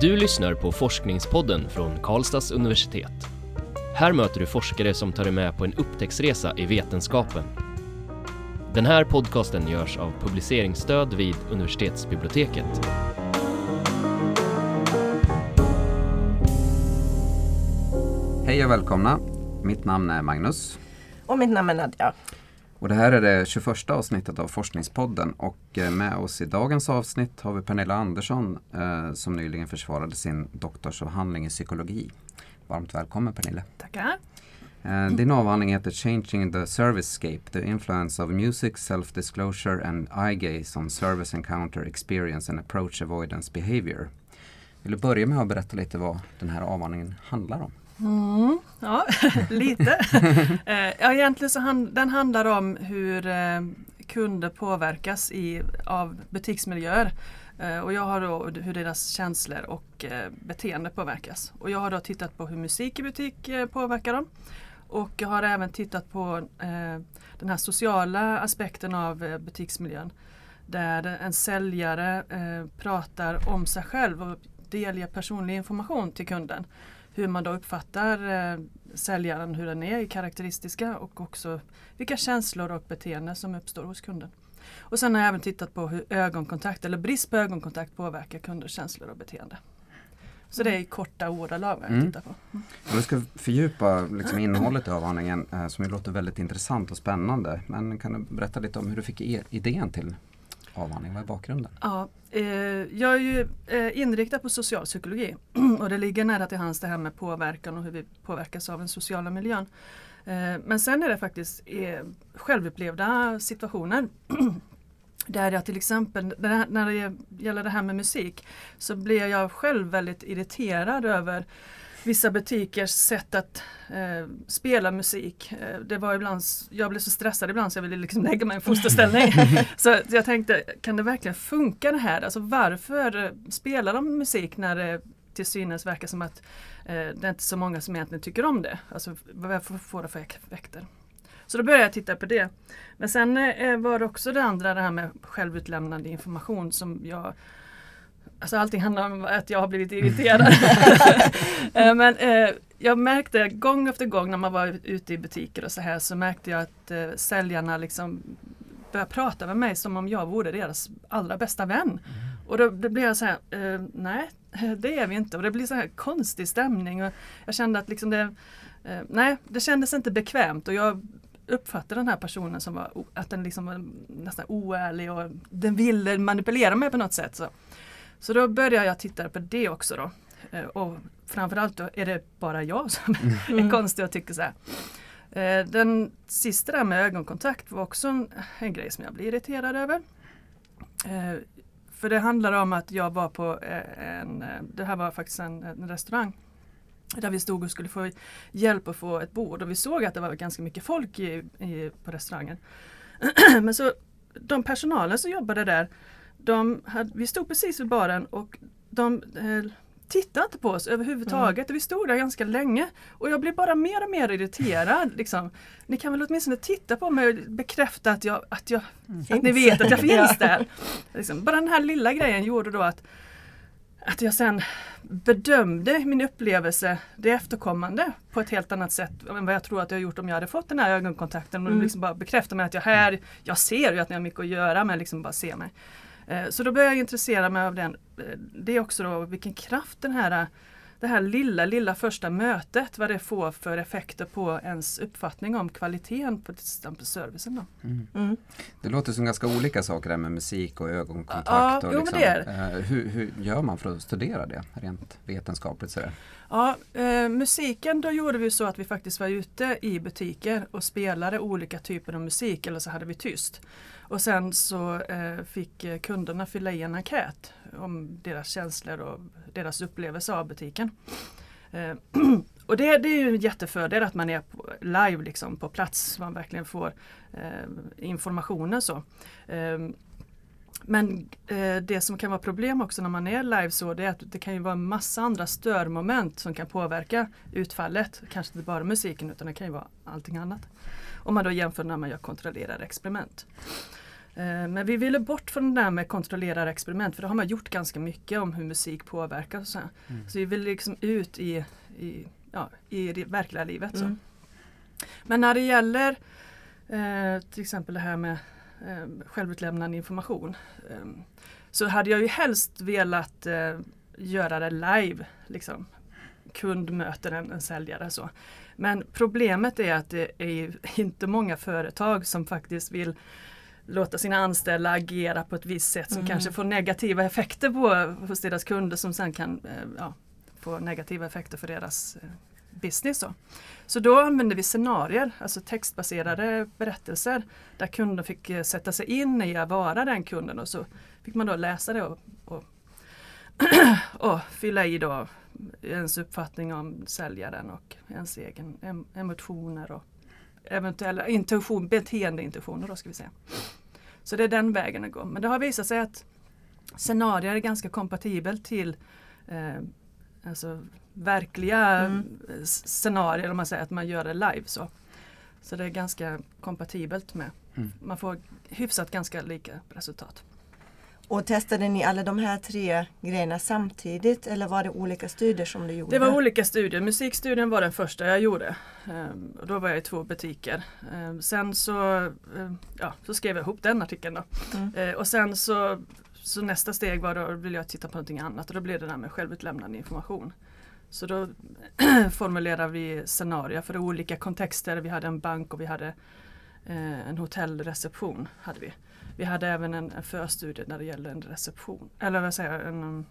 Du lyssnar på Forskningspodden från Karlstads universitet. Här möter du forskare som tar dig med på en upptäcktsresa i vetenskapen. Den här podcasten görs av publiceringsstöd vid universitetsbiblioteket. Hej och välkomna. Mitt namn är Magnus. Och mitt namn är Nadja. Och det här är det 21 avsnittet av Forskningspodden och eh, med oss i dagens avsnitt har vi Pernilla Andersson eh, som nyligen försvarade sin doktorsavhandling i psykologi. Varmt välkommen Pernilla. Tackar. Eh, din avhandling heter Changing the Servicescape, the influence of music, self-disclosure and eye gaze on service encounter experience and approach avoidance behavior. Vill du börja med att berätta lite vad den här avhandlingen handlar om? Mm, ja, lite. eh, ja, egentligen så hand, den handlar om hur eh, kunder påverkas i, av butiksmiljöer. Eh, och jag har då hur deras känslor och beteende påverkas. Och jag har då tittat på hur musik i butik påverkar dem. Och jag har även tittat på den här sociala aspekten av butiksmiljön. Där en säljare pratar om sig själv och delger personlig information till kunden hur man då uppfattar eh, säljaren, hur den är karaktäristiska och också vilka känslor och beteenden som uppstår hos kunden. Och sen har jag även tittat på hur ögonkontakt eller brist på ögonkontakt påverkar kunders känslor och beteende. Så det är i korta ordalag vad jag mm. tittar på. Mm. Vi ska fördjupa liksom innehållet i avhandlingen eh, som låter väldigt intressant och spännande. Men kan du berätta lite om hur du fick idén till avhandling? Vad är bakgrunden? Ja, eh, jag är ju eh, inriktad på socialpsykologi och det ligger nära till hands det här med påverkan och hur vi påverkas av den sociala miljön. Eh, men sen är det faktiskt eh, självupplevda situationer Där jag till exempel, när det gäller det här med musik, så blir jag själv väldigt irriterad över vissa butikers sätt att eh, spela musik. Eh, det var ibland, jag blev så stressad ibland så jag ville liksom lägga mig i en fosterställning. så jag tänkte, kan det verkligen funka det här? Alltså varför spelar de musik när det till synes verkar som att eh, det är inte så många som egentligen tycker om det? Alltså vad får det för effekter? Så då började jag titta på det. Men sen eh, var det också det andra, det här med självutlämnande information som jag Alltså allting handlar om att jag har blivit irriterad. Eh, men eh, jag märkte gång efter gång när man var ute i butiker och så här så märkte jag att eh, säljarna liksom började prata med mig som om jag vore deras allra bästa vän. Mm. Och då, då blev jag så här, eh, nej det är vi inte. Och det blir så här konstig stämning. Och jag kände att liksom det, eh, nej det kändes inte bekvämt och jag uppfattade den här personen som var, att den liksom var nästan oärlig och den ville manipulera mig på något sätt. Så. Så då började jag titta på det också då. Eh, och framförallt då är det bara jag som mm. är konstig och tycker så här. Eh, den sista där med ögonkontakt var också en, en grej som jag blir irriterad över. Eh, för det handlar om att jag var på en, det här var faktiskt en, en restaurang där vi stod och skulle få hjälp att få ett bord och vi såg att det var ganska mycket folk i, i, på restaurangen. Men så de personalen som jobbade där de hade, vi stod precis vid baren och de eh, tittade inte på oss överhuvudtaget. Mm. Vi stod där ganska länge och jag blev bara mer och mer irriterad. Liksom. Ni kan väl åtminstone titta på mig och bekräfta att, jag, att, jag, mm. att ni vet att jag finns där. Liksom. Bara den här lilla grejen gjorde då att, att jag sen bedömde min upplevelse, det efterkommande, på ett helt annat sätt än vad jag tror att jag gjort om jag hade fått den här ögonkontakten och mm. liksom bara bekräfta mig att jag här, jag ser ju att ni har mycket att göra men liksom bara se mig. Eh, så då började jag intressera mig av den. Eh, det är också då vilken kraft den här eh, det här lilla, lilla första mötet, vad det får för effekter på ens uppfattning om kvaliteten på servicen. Då. Mm. Mm. Det låter som ganska olika saker där med musik och ögonkontakt. Ja, och liksom, eh, hur, hur, gör man för att studera det rent vetenskapligt? Sådär? Ja, eh, musiken då gjorde vi så att vi faktiskt var ute i butiker och spelade olika typer av musik eller så hade vi tyst. Och sen så eh, fick kunderna fylla i en enkät om deras känslor och deras upplevelse av butiken. Eh, och det, det, är ju en jättefördel att man är på, live liksom på plats, man verkligen får eh, informationen så. Eh, men eh, det som kan vara problem också när man är live så det är att det kan ju vara massa andra störmoment som kan påverka utfallet. Kanske inte bara musiken utan det kan ju vara allting annat. Om man då jämför när man gör kontrollerade experiment. Eh, men vi ville bort från det där med kontrollerade experiment för det har man gjort ganska mycket om hur musik påverkar. Så, mm. så vi vill liksom ut i, i, ja, i det verkliga livet. Så. Mm. Men när det gäller eh, till exempel det här med eh, självutlämnande information eh, så hade jag ju helst velat eh, göra det live. Liksom. Kund möter en, en säljare. Så. Men problemet är att det är inte många företag som faktiskt vill låta sina anställda agera på ett visst sätt som mm. kanske får negativa effekter på, hos deras kunder som sen kan eh, ja, få negativa effekter för deras eh, business. Då. Så då använde vi scenarier, alltså textbaserade berättelser där kunden fick eh, sätta sig in i att vara den kunden och så fick man då läsa det och, och, och fylla i då ens uppfattning om säljaren och ens egen emotioner och eventuella intention, beteendeintentioner då ska vi säga. Så det är den vägen att gå. Men det har visat sig att scenarier är ganska kompatibelt till eh, alltså verkliga mm. scenarier om man säger att man gör det live. Så, så det är ganska kompatibelt med. Mm. Man får hyfsat ganska lika resultat. Och testade ni alla de här tre grejerna samtidigt eller var det olika studier som du gjorde? Det var olika studier. Musikstudien var den första jag gjorde. Ehm, då var jag i två butiker. Ehm, sen så, ehm, ja, så skrev jag ihop den artikeln. Då. Mm. och sen så, så nästa steg var då vill jag titta på någonting annat och då blev det där med självutlämnande information. Så då formulerade vi scenarier för olika kontexter. Vi hade en bank och vi hade eh, en hotellreception. Hade vi. Vi hade även en, en förstudie när det gällde en reception, eller vad säger jag, en um,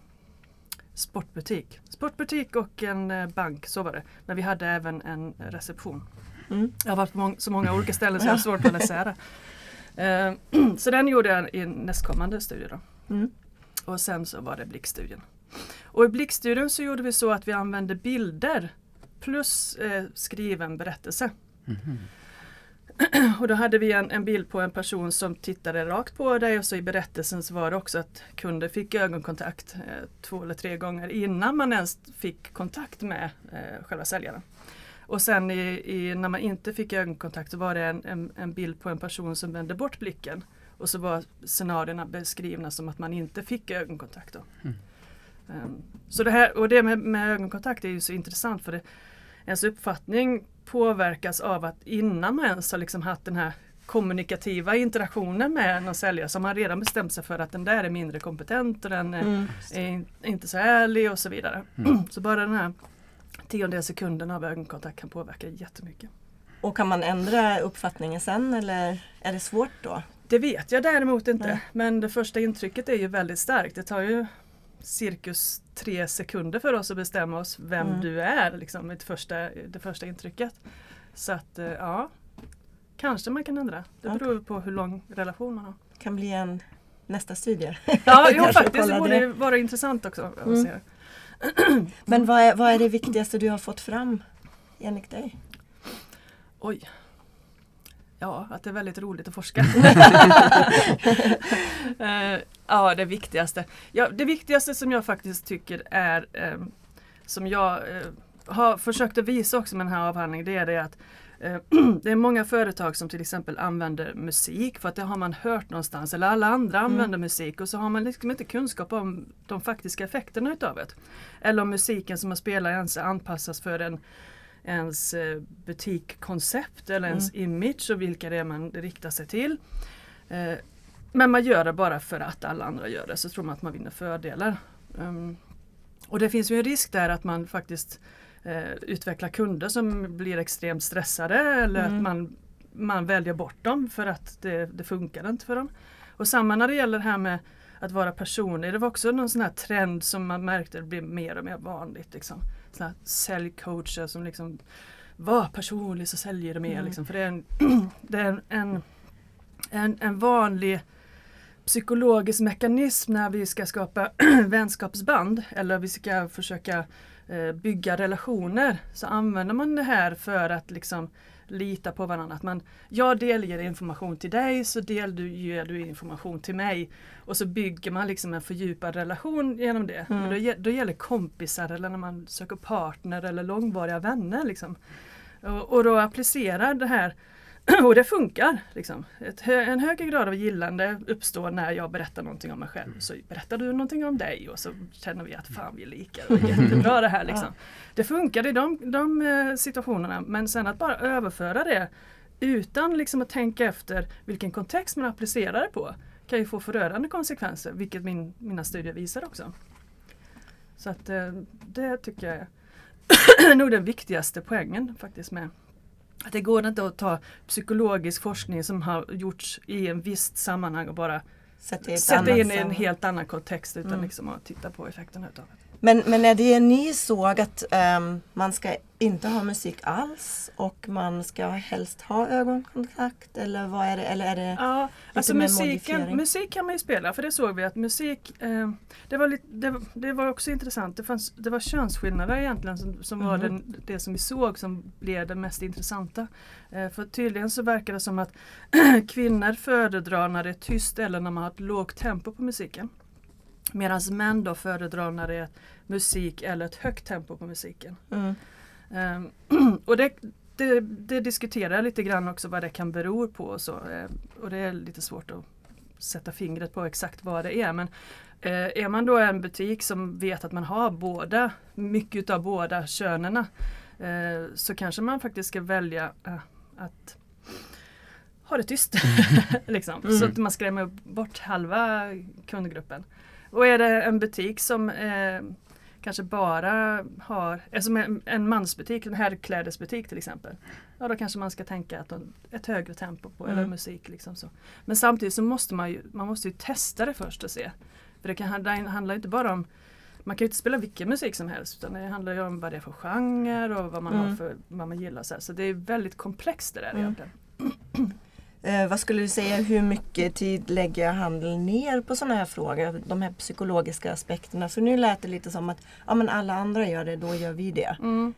sportbutik. Sportbutik och en uh, bank, så var det. Men vi hade även en reception. Mm. Jag har varit på må så många olika ställen så jag har svårt att läsa det. Uh, så den gjorde jag i nästkommande studie. Då. Mm. Och sen så var det blickstudien. Och i blickstudien så gjorde vi så att vi använde bilder plus eh, skriven berättelse. Mm. Och då hade vi en, en, bild på en person som tittade rakt på dig och så i berättelsen så var det också att kunder fick ögonkontakt eh, två eller tre gånger innan man ens fick kontakt med eh, själva säljaren. Och sen i, i, när man inte fick ögonkontakt så var det en, en, en, bild på en person som vände bort blicken. Och så var scenarierna beskrivna som att man inte fick ögonkontakt. Mm. Um, så det här, och det med, med ögonkontakt är ju så intressant för det, ens uppfattning påverkas av att innan man ens har liksom haft den här kommunikativa interaktionen med någon säljare så har man redan bestämt sig för att den där är mindre kompetent och den mm. är, inte så ärlig och så vidare. Mm. Så bara den här tiondels sekunden av ögonkontakt kan påverka jättemycket. Och kan man ändra uppfattningen sen eller är det svårt då? Det vet jag däremot inte. Nej. Men det första intrycket är ju väldigt starkt. Det tar ju cirkus tre sekunder för oss att bestämma oss vem mm. du är, liksom, det, första, det första intrycket. Så att eh, ja, kanske man kan ändra. Det beror okay. på hur lång relation man har. kan bli en nästa studie. Ja, jo, faktiskt det borde vara intressant också. Mm. Men vad är, vad är det viktigaste du har fått fram enligt dig? Oj. Ja, att det är väldigt roligt att forska. uh, ja, det viktigaste. Ja, det viktigaste som jag faktiskt tycker är um, som jag uh, har försökt att visa också med den här avhandlingen det är det att det är många företag som till exempel använder musik för att det har man hört någonstans eller alla andra mm. använder musik och så har man liksom inte kunskap om de faktiska effekterna utav det. Eller om musiken som man spelar ens anpassas för en ens eh, butikkoncept eller ens mm. image och vilka det är man riktar sig till. Eh, men man gör det bara för att alla andra gör det så tror man att man vinner fördelar. Um, och det finns ju en risk där att man faktiskt eh, utvecklar kunder som blir extremt stressade eller mm. att man, man väljer bort dem för att det, det funkar inte för dem. Och samma när det gäller det här med att vara personlig. Det var också någon sån här trend som man märkte blir mer och mer vanligt. Liksom såna säljcoacher som liksom var personlig så säljer du mer. Mm. Liksom, för det är, en, det är en, en, en vanlig psykologisk mekanism när vi ska skapa vänskapsband eller vi ska försöka bygga relationer så använder man det här för att liksom lita på varandra. Att man, jag delger information till dig så del du, information till mig. Och så bygger man liksom en fördjupad relation genom det. Mm. Då, då gäller kompisar eller när man söker partner eller långvariga vänner. Liksom. Och, och då applicera det här och det funkar. Liksom. Hö en högre grad av gillande uppstår när jag berättar någonting om mig själv. Så berättar du någonting om dig och så känner vi att fan vi är lika. Det är jättebra det här. Liksom. Det funkar i de, de eh, situationerna men sen att bara överföra det utan liksom att tänka efter vilken kontext man applicerar det på kan ju få förödande konsekvenser, vilket min, mina studier visar också. Så att eh, det tycker jag är nog den viktigaste poängen faktiskt med att det går inte att ta psykologisk forskning som har gjorts i en visst sammanhang och bara sätta in i en helt annan kontext utan mm. liksom att titta på effekterna utav det. Men, men är det ni såg att um, man ska inte ha musik alls och man ska helst ha ögonkontakt eller vad är det? Eller är det ja, alltså musiken, musik kan man ju spela för det såg vi att musik eh, det, var lite, det, det, var också intressant. Det, fanns, det var könsskillnader egentligen som, som mm. var mhm. den, det som vi såg som blev det mest intressanta. Eh, för tydligen så verkar det som att kvinnor föredrar när det är tyst eller när man har ett lågt tempo på musiken. Medan män då föredrar när det är musik eller ett högt tempo på musiken. Mm. Um, och det, det, det, diskuterar jag lite grann också vad det kan bero på. Och, så. Uh, och det är lite svårt att sätta fingret på exakt vad det är. Men uh, är man då en butik som vet att man har båda, mycket av båda könen uh, så kanske man faktiskt ska välja att ha det tyst. liksom. mm. Så att man skrämmer bort halva kundgruppen. Och är det en butik som eh, kanske bara har, alltså en, en mansbutik, en herrklädesbutik till exempel. Ja då kanske man ska tänka att ett högre tempo på mm. eller musik. Liksom så. Men samtidigt så måste man ju, man måste ju testa det först och se. För det kan handla, handla inte bara om man kan ju inte spela vilken musik som helst utan det handlar ju om vad det är för genre och vad man, mm. har för, vad man gillar. Så, så det är väldigt komplext det där mm. egentligen. Eh, vad skulle du säga, hur mycket tid lägger handeln ner på sådana här frågor? De här psykologiska aspekterna. För nu lät det lite som att ja, men alla andra gör det, då gör vi det. Mm.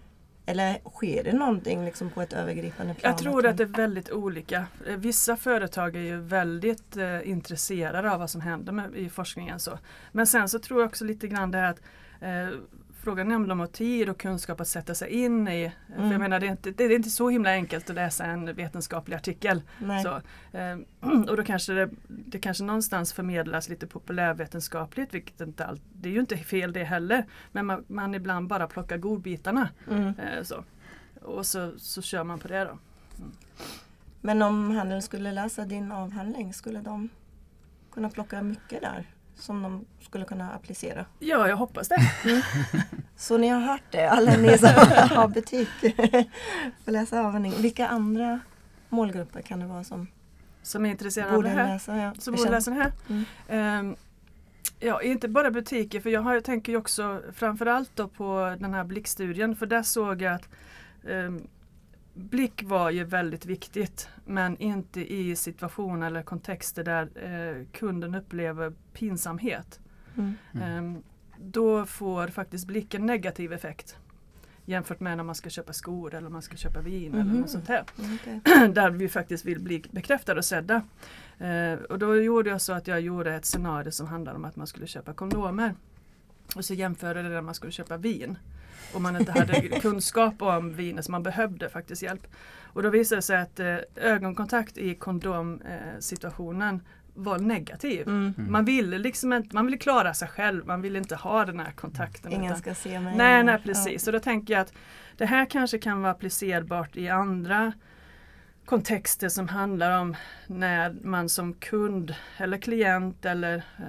Eller sker det någonting liksom på ett övergripande plan? Jag tror att det är väldigt olika. Eh, vissa företag är ju väldigt eh, intresserade av vad som händer med, i forskningen. Så. Men sen så tror jag också lite grann det här att eh, frågan nämnde om tid och kunskap att sätta sig in i. Mm. För jag mm. menar det är, inte, det är inte så himla enkelt att läsa en vetenskaplig artikel. Så, eh, och då kanske det, det kanske någonstans förmedlas lite populärvetenskapligt, vilket inte all, det är ju inte fel det heller. Men man, man ibland bara plockar godbitarna. Mm. Eh, så. Och så, så kör man på det då. Mm. Men om handeln skulle läsa din avhandling, skulle de kunna plocka mycket där? Som de skulle kunna applicera? Ja, jag hoppas det. Mm. Så ni har hört det, alla ni som har butik. får läsa avhandling. Vilka andra målgrupper kan det vara som som är intresserade av det här? Läsa, ja. Som borde läsa det här? Mm. Um, ja, inte bara butiker för jag, har, jag tänker ju också framförallt då på den här blickstudien för där såg jag att um, blick var ju väldigt viktigt men inte i situationer eller kontexter där eh, kunden upplever pinsamhet. Mm. Eh, då får faktiskt blicken negativ effekt jämfört med när man ska köpa skor eller man ska köpa vin mm. eller mhm. något sånt här. Okay. där vi faktiskt vill bli bekräftade och sedda. Eh, och då gjorde jag så att jag gjorde ett scenario som handlade om att man skulle köpa kondomer. Och så jämförde det när man skulle köpa vin om man inte hade kunskap om vinet så man behövde faktiskt hjälp. Och då visade det sig att eh, ögonkontakt i kondomsituationen var negativ. Mm. mm. Man ville liksom inte, man ville klara sig själv, man ville inte ha den här kontakten. Ingen ska se mig. Nej, nej precis. Ja. Och då tänker jag att det här kanske kan vara applicerbart i andra kontexter som handlar om när man som kund eller klient eller eh,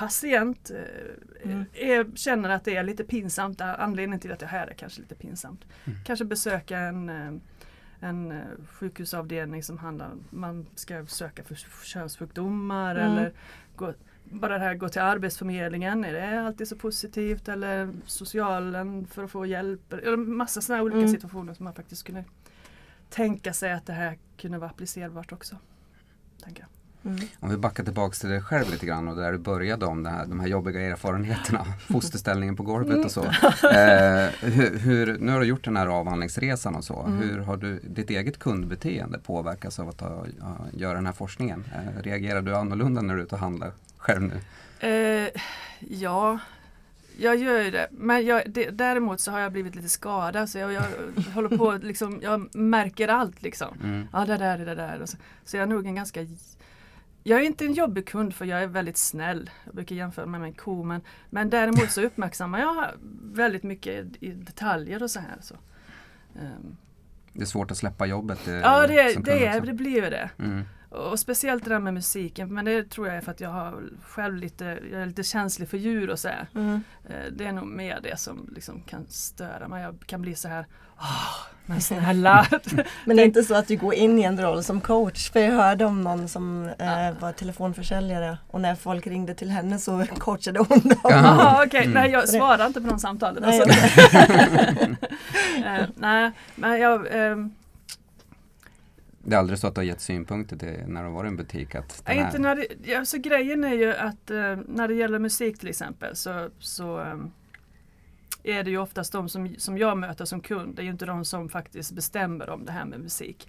patient eh, mm. är, känner att det är lite pinsamt. Anledningen till att det här är kanske lite pinsamt. Mm. Kanske besöka en, eh, en eh, sjukhusavdelning som handlar om man ska söka för könssjukdomar mm. eller gå, bara det här gå till Arbetsförmedlingen, är det alltid så positivt? Eller socialen för att få hjälp? Eller massa sådana olika mm. situationer som man faktiskt kunde tänka sig att det här kunde vara applicerbart också. Tänker jag. Mm. Om vi backar tillbaks till dig själv lite grann och där du började om här, de här jobbiga erfarenheterna, fosterställningen på golvet och så. Mm. Eh, hur, hur, nu har du gjort den här avhandlingsresan och så. Mm. Hur har du, ditt eget kundbeteende påverkas av att ha, göra den här forskningen? Eh, reagerar du annorlunda när du är ute och handlar själv nu? Eh, ja, jag gör ju det. Men jag, det, däremot så har jag blivit lite skadad så jag, jag håller på liksom, jag märker allt liksom. Mm. Ja det där är det där. Så, så jag är nog en ganska jag är inte en jobbig kund för jag är väldigt snäll. Jag brukar jämföra mig med en ko men, men däremot så uppmärksammar jag väldigt mycket i detaljer och så här. Så. Ehm, Det är svårt att släppa jobbet. eh, ja det, det, är, det blir ju det. Mm. Och speciellt det där med musiken, men det tror jag är för att jag har själv lite, jag är lite känslig för djur och så. Mm. Eh, Det är nog mer det som liksom kan störa mig. Jag kan bli så här, åh, men snälla. Men det är inte så att du går in i en roll som coach? För jag hörde om någon som eh, var telefonförsäljare och när folk ringde till henne så coachade hon dem. Ja. Jaha, okej. Mm. Nej, jag svarar inte på de samtalen. Nej, Alltså. Eh, nej, men jag, ehm, Det är aldrig så att du har gett synpunkter till när du har varit i en butik? Att Nej, inte när det, alltså grejen är ju att eh, när det gäller musik till exempel så, så ehm, är det ju oftast de som, som jag möter som kund, det är ju inte de som faktiskt bestämmer om det här med musik.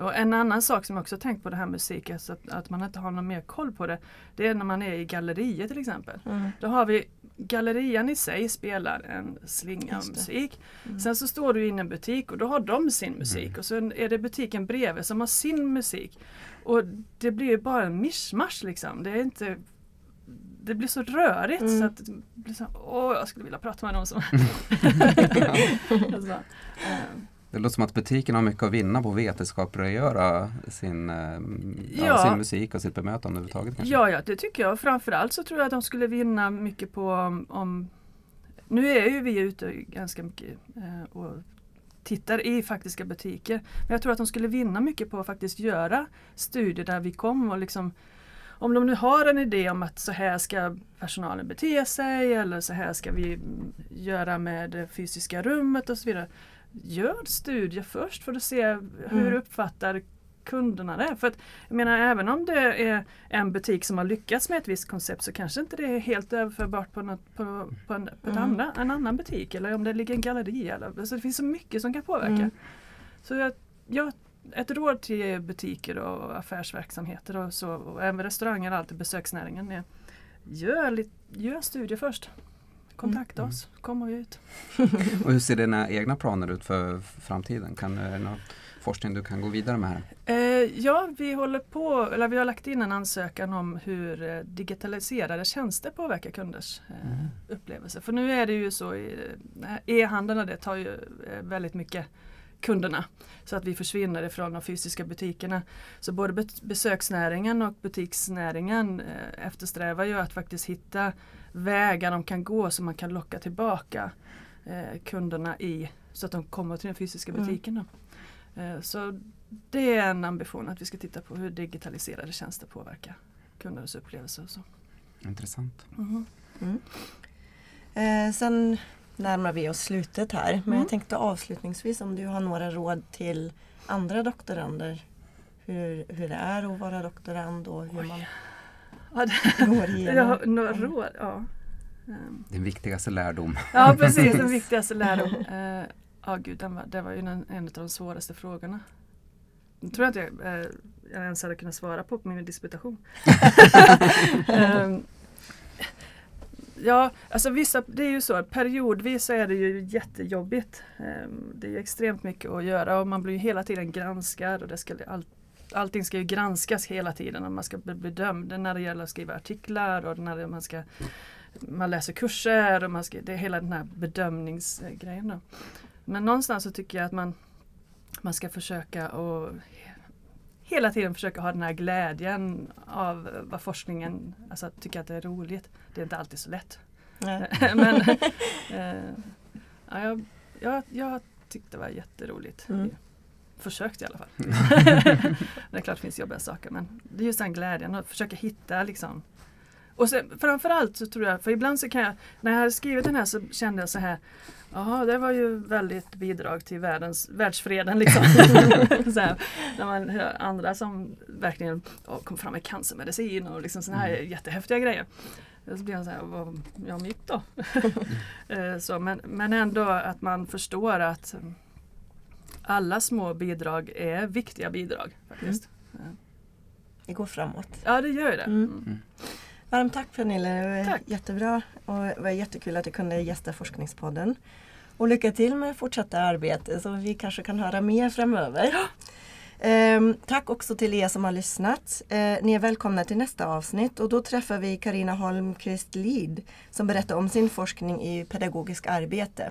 Och en annan sak som jag också tänkt på det här musik, alltså att, att man inte har någon mer koll på det, det är när man är i gallerier till exempel. Mm. Då har vi Gallerian i sig spelar en slinga musik. Mm. Sen så står du inne i en butik och då har de sin musik och sen är det butiken bredvid som har sin musik. Och det blir ju bara en mischmasch liksom. Det är inte det blir så rörigt Mm. så att det blir så, åh jag skulle vilja prata med någon som alltså, eh, Det låter som att butiken har mycket att vinna på vetenskapsgöra sin, eh, ja. Ja. sin musik och sitt bemötande överhuvudtaget. Kanske. Ja, ja, det tycker jag. Framförallt så tror jag att de skulle vinna mycket på om, om Nu är ju vi ute ganska mycket eh, och tittar i faktiska butiker. Men jag tror att de skulle vinna mycket på att faktiskt göra studier där vi kommer och liksom om de nu har en idé om att så här ska personalen bete sig eller så här ska vi göra med det fysiska rummet och så vidare. Gör studier först för att se hur Mm. uppfattar kunderna det. För att, jag menar även om det är en butik som har lyckats med ett visst koncept så kanske inte det är helt överförbart på, något, på, på, en, på Mm. andra, en annan butik eller om det ligger en galleri. Eller, så det finns så mycket som kan påverka. Mm. Så jag, jag, ett råd till butiker och affärsverksamheter och så och även restauranger och allt i besöksnäringen är gör, lite, gör studier först. Kontakta Mm. oss, kom ut. Och hur ser dina egna planer ut för framtiden? Kan det någon forskning du kan gå vidare med här? Eh, ja, vi håller på, eller vi har lagt in en ansökan om hur eh, digitaliserade tjänster påverkar kunders eh, Mm. upplevelse. För nu är det ju så, eh, e-handeln det tar ju eh, väldigt mycket kunderna. Så att vi försvinner ifrån de fysiska butikerna. Så både be- besöksnäringen och butiksnäringen eftersträvar ju att faktiskt hitta vägar de kan gå så man kan locka tillbaka eh, kunderna i så att de kommer till den fysiska Mm. butiken. Då. Eh, Så det är en ambition att vi ska titta på hur digitaliserade tjänster påverkar kundernas upplevelser. Och så. Intressant. Mhm. Eh, sen närmar vi oss slutet här. Men Mm. jag tänkte avslutningsvis om du har några råd till andra doktorander. Hur, hur det är att vara doktorand och hur man Ja, det, går jag igenom. har några råd. Ja. Ehm, Din viktigaste lärdom. ja precis, den viktigaste lärdom. Eh, Ja gud, den var, det var ju en, en av de svåraste frågorna. Jag tror att jag, eh, jag ens hade kunnat svara på på min disputation. Ehm, Ja, alltså vissa, det är ju så, periodvis så är det ju jättejobbigt. Ehm, Det är ju extremt mycket att göra och man blir ju hela tiden granskad och det ska, all, allting ska ju granskas hela tiden och man ska bli bedömd när det gäller att skriva artiklar och när man ska man läser kurser och man ska, det är hela den här bedömningsgrejen. Då. Men någonstans så tycker jag att man, man ska försöka och hela tiden försöka ha den här glädjen av vad forskningen, alltså att tycka att det är roligt. Det är inte alltid så lätt. Nej. Men eh, ja, jag, jag, jag tyckte det var jätteroligt. Mm. Försökt i alla fall. det är klart det finns jobbiga saker men det är just den glädjen att försöka hitta liksom och sen, framförallt så tror jag, för ibland så kan jag, när jag hade skrivit den här så kände jag så här Jaha, det var ju väldigt bidrag till världens, världsfreden liksom. så här, när man hör andra som verkligen oh, kom fram med cancermedicin och liksom sådana här jättehäftiga grejer. Så blir jag så här, vad, ja mitt då? Eh, så, men, men ändå att man förstår att mm, alla små bidrag är viktiga bidrag faktiskt. Det går framåt. Ja det gör det. Mm. Mm. Varmt tack Pernilla, det var Tack. jättebra och det var jättekul att du kunde gästa Forskningspodden. Och lycka till med fortsatta arbete så vi kanske kan höra mer framöver. Ehm, tack också till er som har lyssnat. Eh, ni är välkomna till nästa avsnitt och då träffar vi Karina Holmqvist Lid som berättar om sin forskning i pedagogisk arbete.